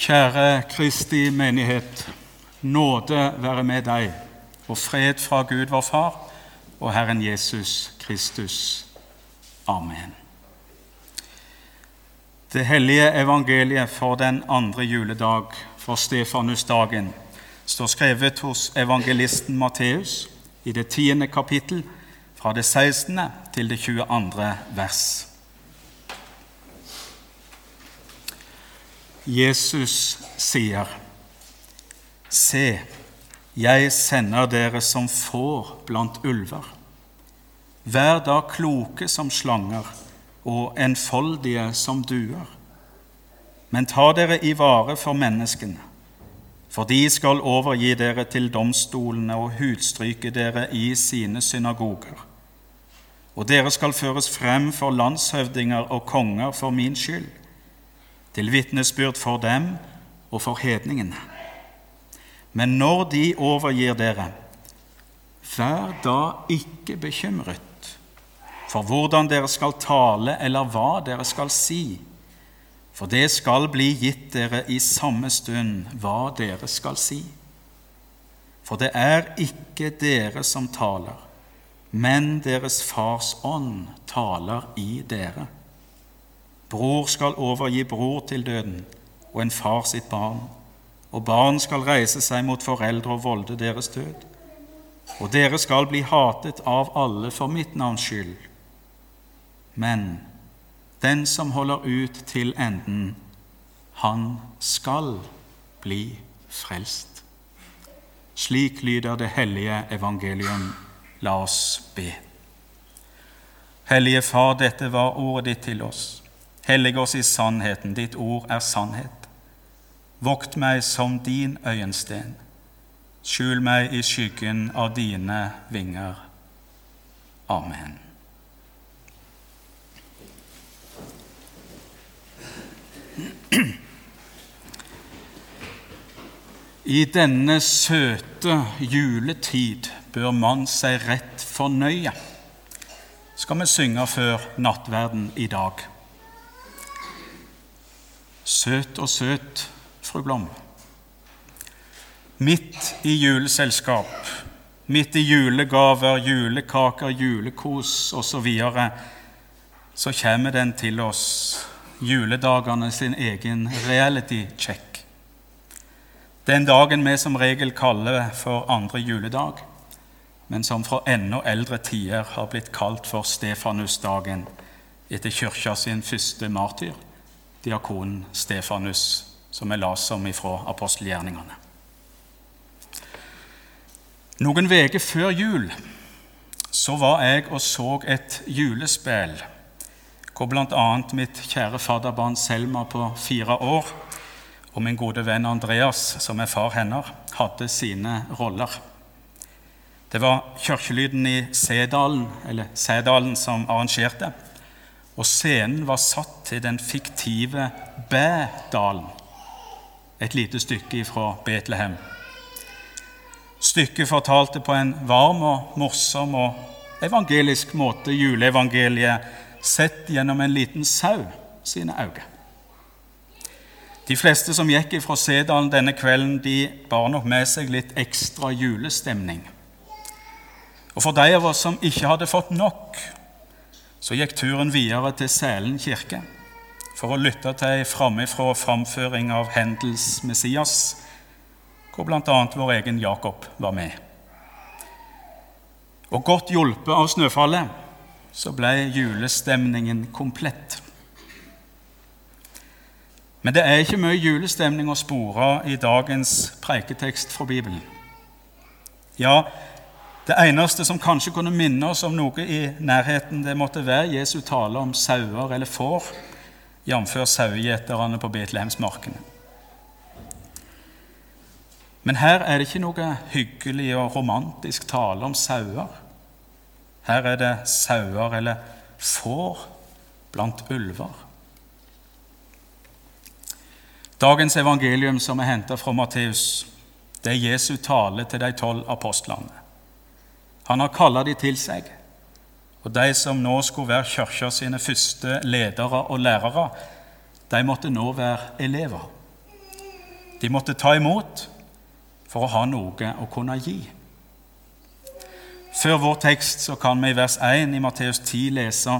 Kjære Kristi menighet. Nåde være med deg, og fred fra Gud vår Far og Herren Jesus Kristus. Amen. Det hellige evangeliet for den andre juledag, for Stefanusdagen, står skrevet hos evangelisten Matteus i det tiende kapittel, fra det 16. til det 22. vers. Jesus sier, Se, jeg sender dere som får blant ulver. Vær da kloke som slanger og enfoldige som duer. Men ta dere i vare for menneskene, for de skal overgi dere til domstolene og hudstryke dere i sine synagoger. Og dere skal føres frem for landshøvdinger og konger for min skyld, til vitnesbyrd for dem og for hedningene. Men når de overgir dere, vær da ikke bekymret for hvordan dere skal tale eller hva dere skal si, for det skal bli gitt dere i samme stund hva dere skal si. For det er ikke dere som taler, men deres Fars ånd taler i dere. Bror skal overgi bror til døden, og en far sitt barn og barn skal reise seg mot foreldre og volde deres død. Og dere skal bli hatet av alle for mitt navns skyld. Men den som holder ut til enden, han skal bli frelst. Slik lyder det hellige evangelium. La oss be. Hellige Far, dette var ordet ditt til oss. Hellig oss i sannheten. Ditt ord er sannhet. Vokt meg som din øyensten. Skjul meg i skyggen av dine vinger. Amen. I denne søte juletid bør man seg rett fornøye, skal vi synge før nattverden i dag. Søt og søt fru Blom. Midt i juleselskap, midt i julegaver, julekaker, julekos osv., så, videre, så kommer den til oss, juledagene sin egen reality check. Den dagen vi som regel kaller for andre juledag, men som fra enda eldre tider har blitt kalt for Stefanusdagen etter kirka sin første martyr, diakonen Stefanus som vi las om ifra apostelgjerningene. Noen uker før jul så var jeg og så et julespill hvor bl.a. mitt kjære fadderbarn Selma på fire år og min gode venn Andreas, som er far hennes, hadde sine roller. Det var kirkelyden i Sædalen, eller Sædalen som arrangerte, og scenen var satt til den fiktive Bædalen et lite stykke fra Betlehem. Stykket fortalte på en varm og morsom og evangelisk måte juleevangeliet sett gjennom en liten sau sine øyne. De fleste som gikk fra Sedalen denne kvelden, de bar nok med seg litt ekstra julestemning. Og For de av oss som ikke hadde fått nok, så gikk turen videre til Sælen kirke for å lytte til ei framifrå framføring av Hendels Messias, hvor bl.a. vår egen Jakob var med. Og godt hjulpet av snøfallet så ble julestemningen komplett. Men det er ikke mye julestemning å spore i dagens preiketekst fra Bibelen. Ja, det eneste som kanskje kunne minne oss om noe i nærheten, det måtte være Jesu tale om sauer eller får jf. sauegjeterne på Betlehemsmarkene. Men her er det ikke noe hyggelig og romantisk tale om sauer. Her er det sauer eller får blant ulver. Dagens evangelium, som er henta fra Matteus, det er Jesu tale til de tolv apostlene. Han har kalla de til seg og de som nå skulle være kirka sine første ledere og lærere, de måtte nå være elever. De måtte ta imot for å ha noe å kunne gi. Før vår tekst så kan vi i vers 1 i Matteus 10 lese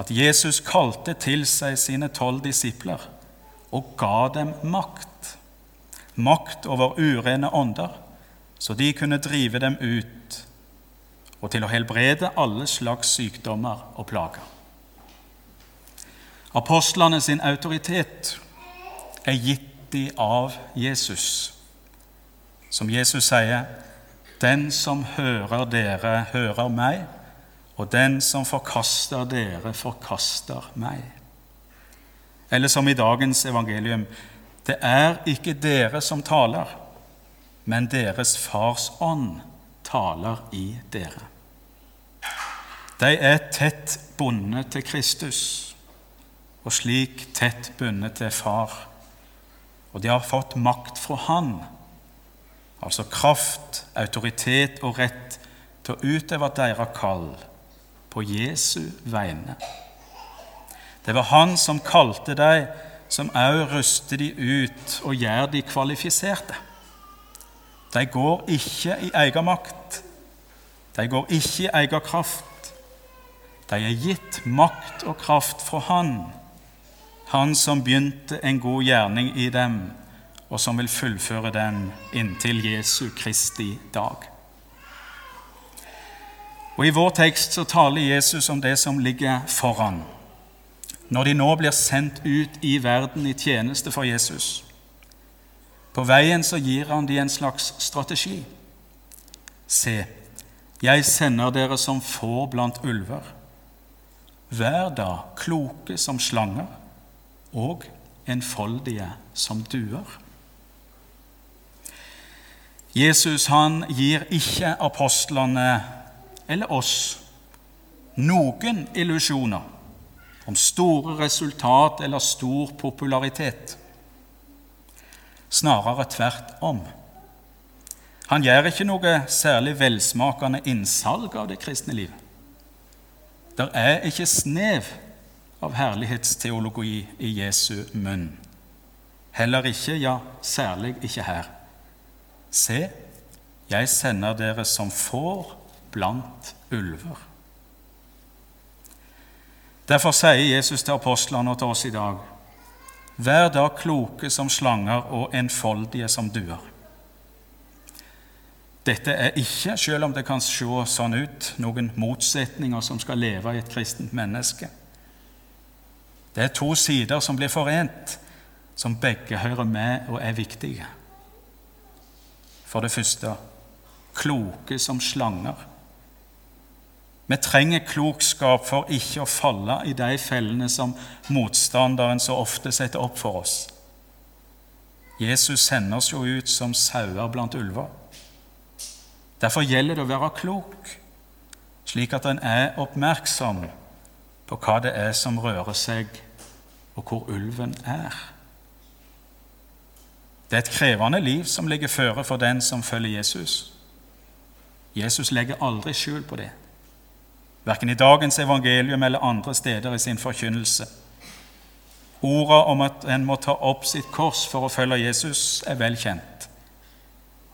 at Jesus kalte til seg sine tolv disipler og ga dem makt. Makt over urene ånder, så de kunne drive dem ut, og til å helbrede alle slags sykdommer og plager. Apostlene sin autoritet er gitt de av Jesus. Som Jesus sier, 'Den som hører dere, hører meg', og 'den som forkaster dere, forkaster meg'. Eller som i dagens evangelium, 'Det er ikke dere som taler, men deres Fars ånd taler i dere'. De er tett bundet til Kristus, og slik tett bundet til Far og de har fått makt fra Han, altså kraft, autoritet og rett til å utøve deres kall på Jesu vegne. Det var Han som kalte dem, som òg ruster de ut og gjør de kvalifiserte. De går ikke i egen makt. De går ikke i egen kraft. De er gitt makt og kraft fra Han han som begynte en god gjerning i dem, og som vil fullføre den inntil Jesu Kristi dag. Og I vår tekst så taler Jesus om det som ligger foran, når de nå blir sendt ut i verden i tjeneste for Jesus. På veien så gir han de en slags strategi. Se, jeg sender dere som får blant ulver. Vær da kloke som slanger og enfoldige som duer. Jesus han gir ikke apostlene eller oss noen illusjoner om store resultat eller stor popularitet. Snarere tvert om. Han gjør ikke noe særlig velsmakende innsalg av det kristne livet. Det er ikke snev av herlighetsteologi i Jesu munn. Heller ikke, ja, særlig ikke her. Se, jeg sender dere som får blant ulver. Derfor sier Jesus til apostlene og til oss i dag.: Vær da kloke som slanger og enfoldige som duer. Dette er ikke, selv om det kan se sånn ut, noen motsetninger som skal leve i et kristent menneske. Det er to sider som blir forent, som begge hører med og er viktige. For det første kloke som slanger. Vi trenger klokskap for ikke å falle i de fellene som motstanderen så ofte setter opp for oss. Jesus sender oss jo ut som sauer blant ulver. Derfor gjelder det å være klok, slik at en er oppmerksom på hva det er som rører seg, og hvor ulven er. Det er et krevende liv som ligger føre for den som følger Jesus. Jesus legger aldri skjul på det, verken i dagens evangelium eller andre steder i sin forkynnelse. Orda om at en må ta opp sitt kors for å følge Jesus, er vel kjent.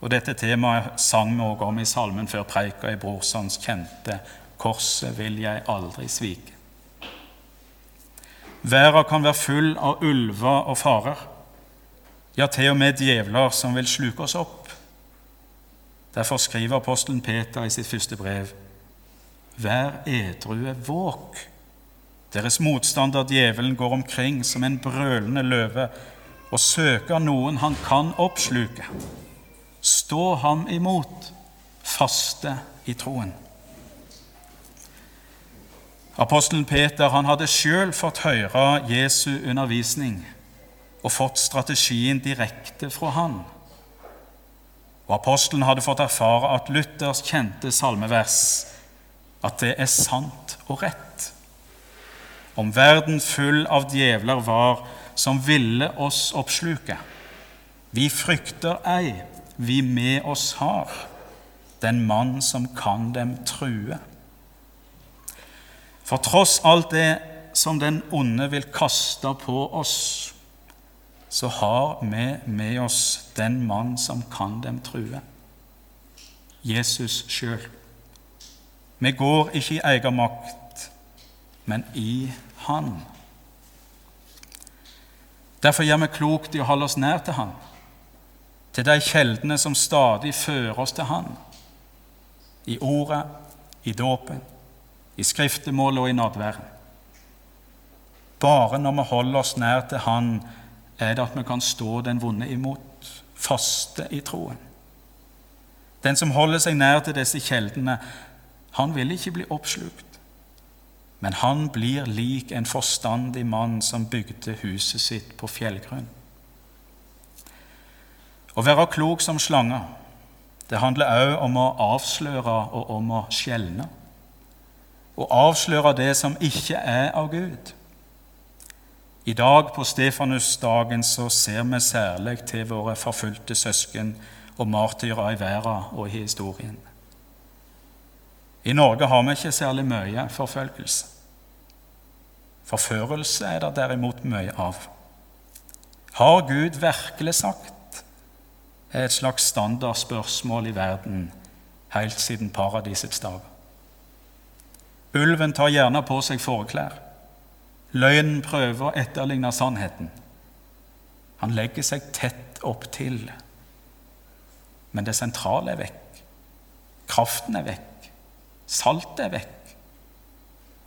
Og Dette temaet sang vi også om i salmen før preika i Brorsons kjente 'Korset vil jeg aldri svike'. Verden kan være full av ulver og farer, ja, til og med djevler som vil sluke oss opp. Derfor skriver apostelen Peter i sitt første brev.: Vær edrue våk. Deres motstander djevelen går omkring som en brølende løve og søker noen han kan oppsluke. Stå ham imot, faste i troen. Apostelen Peter han hadde sjøl fått høre Jesu undervisning og fått strategien direkte fra han. Og Apostelen hadde fått erfare at Luthers kjente salmevers, at det er sant og rett. Om verden full av djevler var som ville oss oppsluke. Vi frykter ei, vi med oss har, den mann som kan dem true. For tross alt det som den onde vil kaste på oss, så har vi med oss den mann som kan dem true. Jesus sjøl. Vi går ikke i egen makt, men i Han. Derfor gjør vi klokt i å holde oss nær til Han, til de kjeldene som stadig fører oss til Han, i ordet, i dåpen, i skriftemålet og i nådværen. Bare når vi holder oss nær til Han, er det at vi kan stå den vonde imot, faste i troen. Den som holder seg nær til disse kjeldene, han vil ikke bli oppslukt. Men han blir lik en forstandig mann som bygde huset sitt på fjellgrunn. Å være klok som slanger, det handler også om å avsløre og om å skjelne. Å avsløre det som ikke er av Gud. I dag på Stefanusdagen så ser vi særlig til våre forfulgte søsken og martyrer i verden og i historien. I Norge har vi ikke særlig mye forfølgelse. Forførelse er det derimot mye av. Har Gud virkelig sagt? Er et slags standardspørsmål i verden helt siden paradisets dag. Ulven tar gjerne på seg forklær. Løgnen prøver å etterligne sannheten. Han legger seg tett opptil. Men det sentrale er vekk. Kraften er vekk. Saltet er vekk,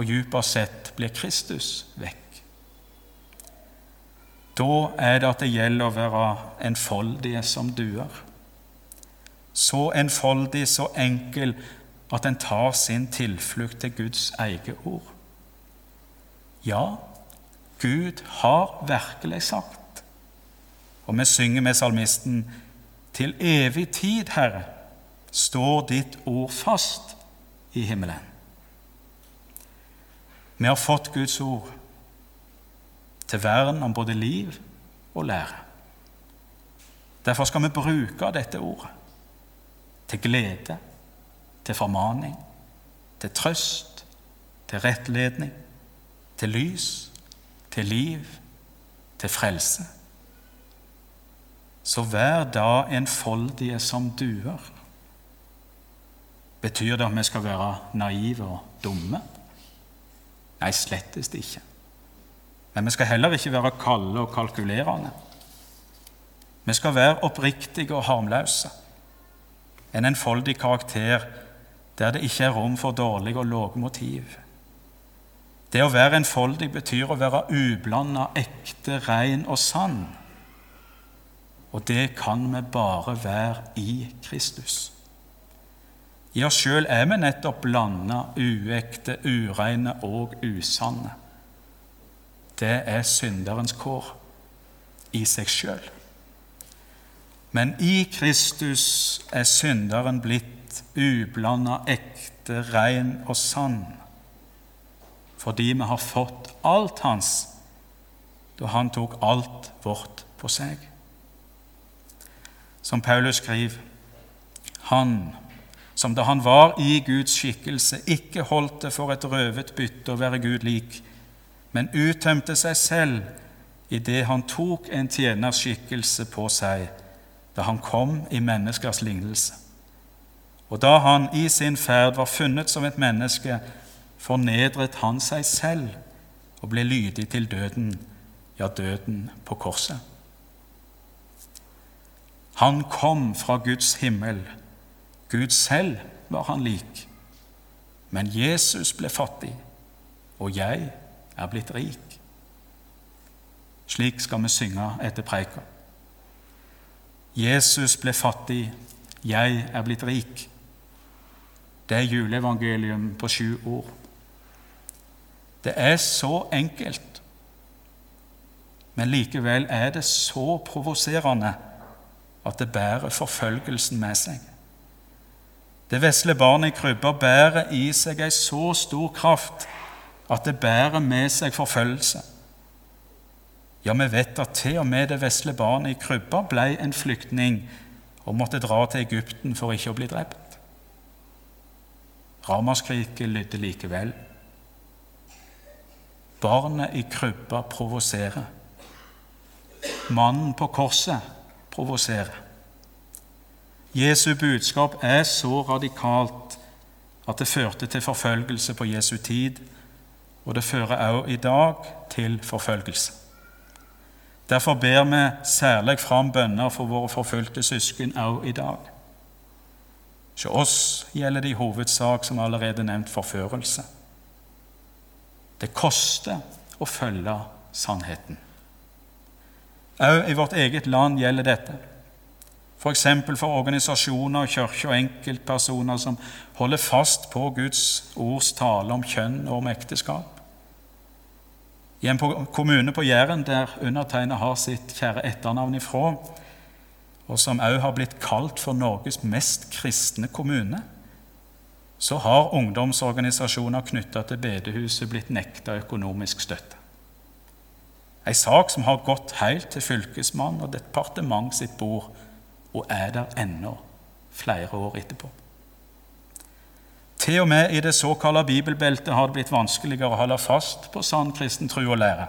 og dypest sett blir Kristus vekk. Da er det at det gjelder å være enfoldige som duer. Så enfoldig, så enkel at en tar sin tilflukt til Guds eget ord. Ja, Gud har virkelig sagt, og vi synger med salmisten, til evig tid, Herre, står ditt ord fast i himmelen. Vi har fått Guds ord til vern om både liv og lære. Derfor skal vi bruke dette ordet til glede, til formaning, til trøst, til rettledning, til lys, til liv, til frelse. Så vær da enfoldige som duer Betyr det at vi skal være naive og dumme? Nei, slettest ikke. Men vi skal heller ikke være kalde og kalkulerende. Vi skal være oppriktige og harmløse. En enfoldig karakter der det ikke er rom for dårlig og lave motiv. Det å være enfoldig betyr å være ublanda, ekte, ren og sann. Og det kan vi bare være i Kristus. I oss sjøl er vi nettopp blanda, uekte, ureine og usanne. Det er synderens kår i seg sjøl. Men i Kristus er synderen blitt ublanda, ekte, rein og sann, fordi vi har fått alt hans da han tok alt vårt på seg. Som Paulus skriver, han som da han var i Guds skikkelse, ikke holdt det for et røvet bytte å være Gud lik, men uttømte seg selv idet han tok en tjenerskikkelse på seg da han kom i menneskers lignelse. Og da han i sin ferd var funnet som et menneske, fornedret han seg selv og ble lydig til døden, ja, døden på korset. Han kom fra Guds himmel Gud selv var han lik. Men Jesus ble fattig, og jeg er blitt rik. Slik skal vi synge etter preika. Jesus ble fattig, jeg er blitt rik. Det er juleevangelium på sju ord. Det er så enkelt, men likevel er det så provoserende at det bærer forfølgelsen med seg. Det vesle barnet i krybba bærer i seg ei så stor kraft at det bærer med seg forfølgelse. Ja, vi vet at til og med det vesle barnet i krybba ble en flyktning og måtte dra til Egypten for ikke å bli drept. Ramaskriket lydde likevel. Barnet i krybba provoserer. mannen på korset provoserer. Jesu budskap er så radikalt at det førte til forfølgelse på Jesu tid, og det fører også i dag til forfølgelse. Derfor ber vi særlig fram bønner for våre forfulgte søsken også i dag. Hos oss gjelder det i hovedsak, som allerede nevnt, forførelse. Det koster å følge sannheten. Også i vårt eget land gjelder dette. F.eks. For, for organisasjoner, kirker og enkeltpersoner som holder fast på Guds ords tale om kjønn og om ekteskap. I en kommune på Jæren der undertegnet har sitt kjære etternavn ifra, og som også har blitt kalt for Norges mest kristne kommune, så har ungdomsorganisasjoner knytta til bedehuset blitt nekta økonomisk støtte. Ei sak som har gått helt til fylkesmann og departement sitt bord, og er der ennå, flere år etterpå. Til og med i det såkalte bibelbeltet har det blitt vanskeligere å holde fast på sann kristen tro og lære,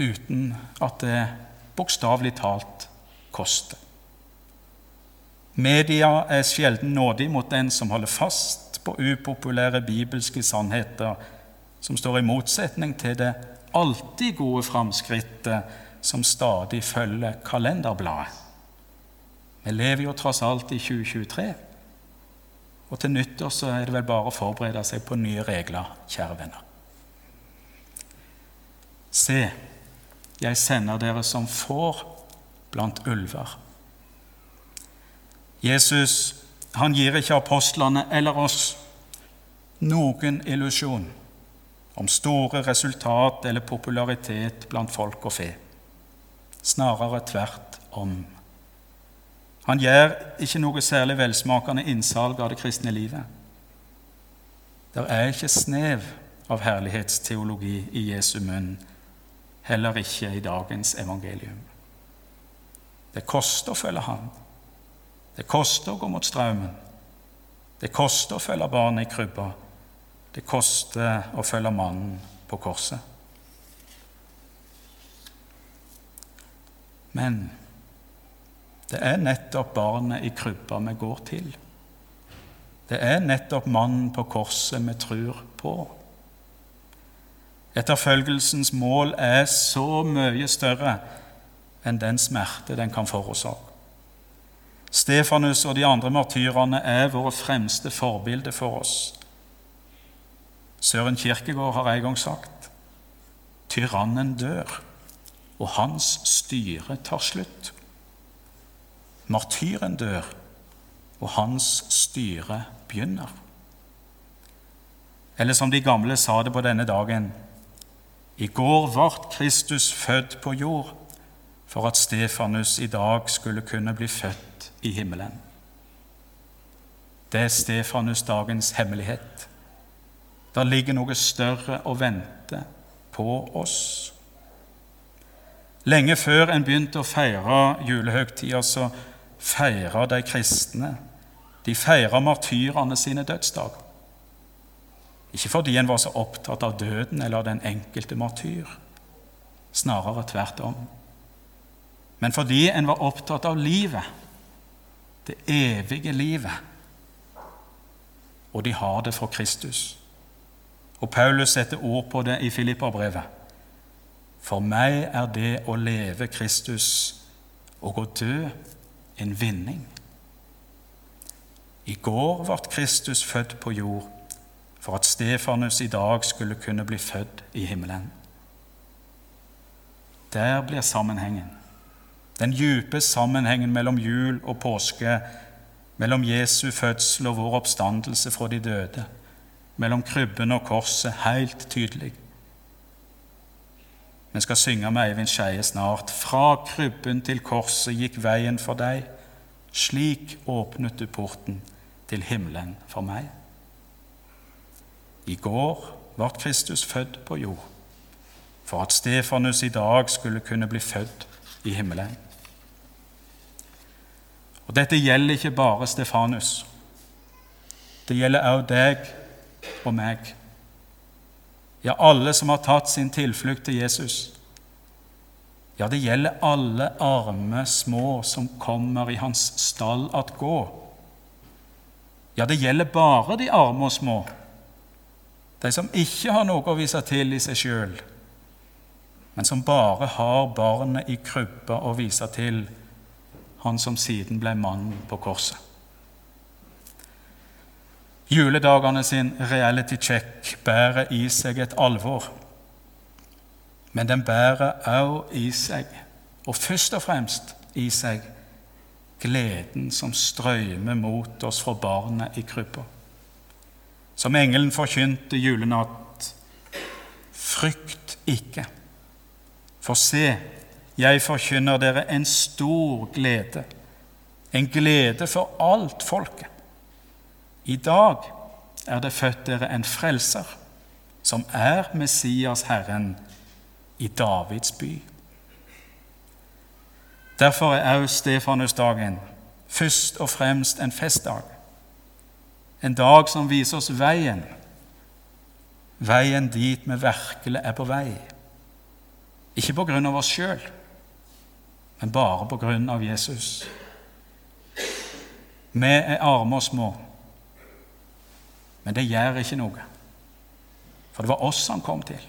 uten at det bokstavelig talt koster. Media er sjelden nådig mot den som holder fast på upopulære bibelske sannheter som står i motsetning til det alltid gode framskrittet som stadig følger kalenderbladet. Vi lever jo tross alt i 2023, og til nyttår så er det vel bare å forberede seg på nye regler, kjære venner. Se, jeg sender dere som får blant ulver. Jesus han gir ikke apostlene eller oss noen illusjon om store resultat eller popularitet blant folk og fe. Snarere tvert om. Han gjør ikke noe særlig velsmakende innsalg av det kristne livet. Det er ikke snev av herlighetsteologi i Jesu munn, heller ikke i dagens evangelium. Det koster å følge ham. Det koster å gå mot strømmen. Det koster å følge barnet i krybba. Det koster å følge mannen på korset. Men det er nettopp barnet i krybba vi går til. Det er nettopp mannen på korset vi tror på. Etterfølgelsens mål er så mye større enn den smerte den kan forårsake. Stefanus og de andre martyrene er våre fremste forbilder for oss. Søren Kirkegård har en gang sagt tyrannen dør, og hans styre tar slutt. Martyren dør, og hans styre begynner. Eller som de gamle sa det på denne dagen I går ble Kristus født på jord for at Stefanus i dag skulle kunne bli født i himmelen. Det er Stefanus-dagens hemmelighet. Det ligger noe større å vente på oss. Lenge før en begynte å feire julehøgtida, så feira de kristne De feira martyrene sine dødsdager. Ikke fordi en var så opptatt av døden eller den enkelte martyr, snarere tvert om men fordi en var opptatt av livet, det evige livet. Og de har det for Kristus. Og Paulus setter ord på det i Filipperbrevet. For meg er det å leve Kristus og å dø en vinning. I går ble Kristus født på jord for at Stefanus i dag skulle kunne bli født i himmelen. Der blir sammenhengen. Den dype sammenhengen mellom jul og påske, mellom Jesu fødsel og vår oppstandelse fra de døde, mellom krybben og korset, helt tydelig. Vi skal synge med Eivind Skeie snart. Fra krybben til korset gikk veien for deg. Slik åpnet du porten til himmelen for meg. I går ble Kristus født på jord, for at Stefanus i dag skulle kunne bli født i himmelen. Og Dette gjelder ikke bare Stefanus. Det gjelder også deg og meg. Ja, alle som har tatt sin tilflukt til Jesus. Ja, det gjelder alle arme små som kommer i hans stall at gå. Ja, det gjelder bare de arme og små, de som ikke har noe å vise til i seg sjøl, men som bare har barnet i krybba å vise til, han som siden ble mannen på korset. Juledagene sin reality check bærer i seg et alvor. Men den bærer også i seg, og først og fremst i seg, gleden som strømmer mot oss fra barnet i krybba. Som engelen forkynte julenatt. Frykt ikke, for se, jeg forkynner dere en stor glede, en glede for alt folket. I dag er det født dere en frelser, som er Messias Herren i Davids by. Derfor er også Stefanusdagen først og fremst en festdag. En dag som viser oss veien, veien dit vi virkelig er på vei. Ikke på grunn av oss sjøl, men bare på grunn av Jesus. Vi er arme og små, men det gjør ikke noe, for det var oss han kom til.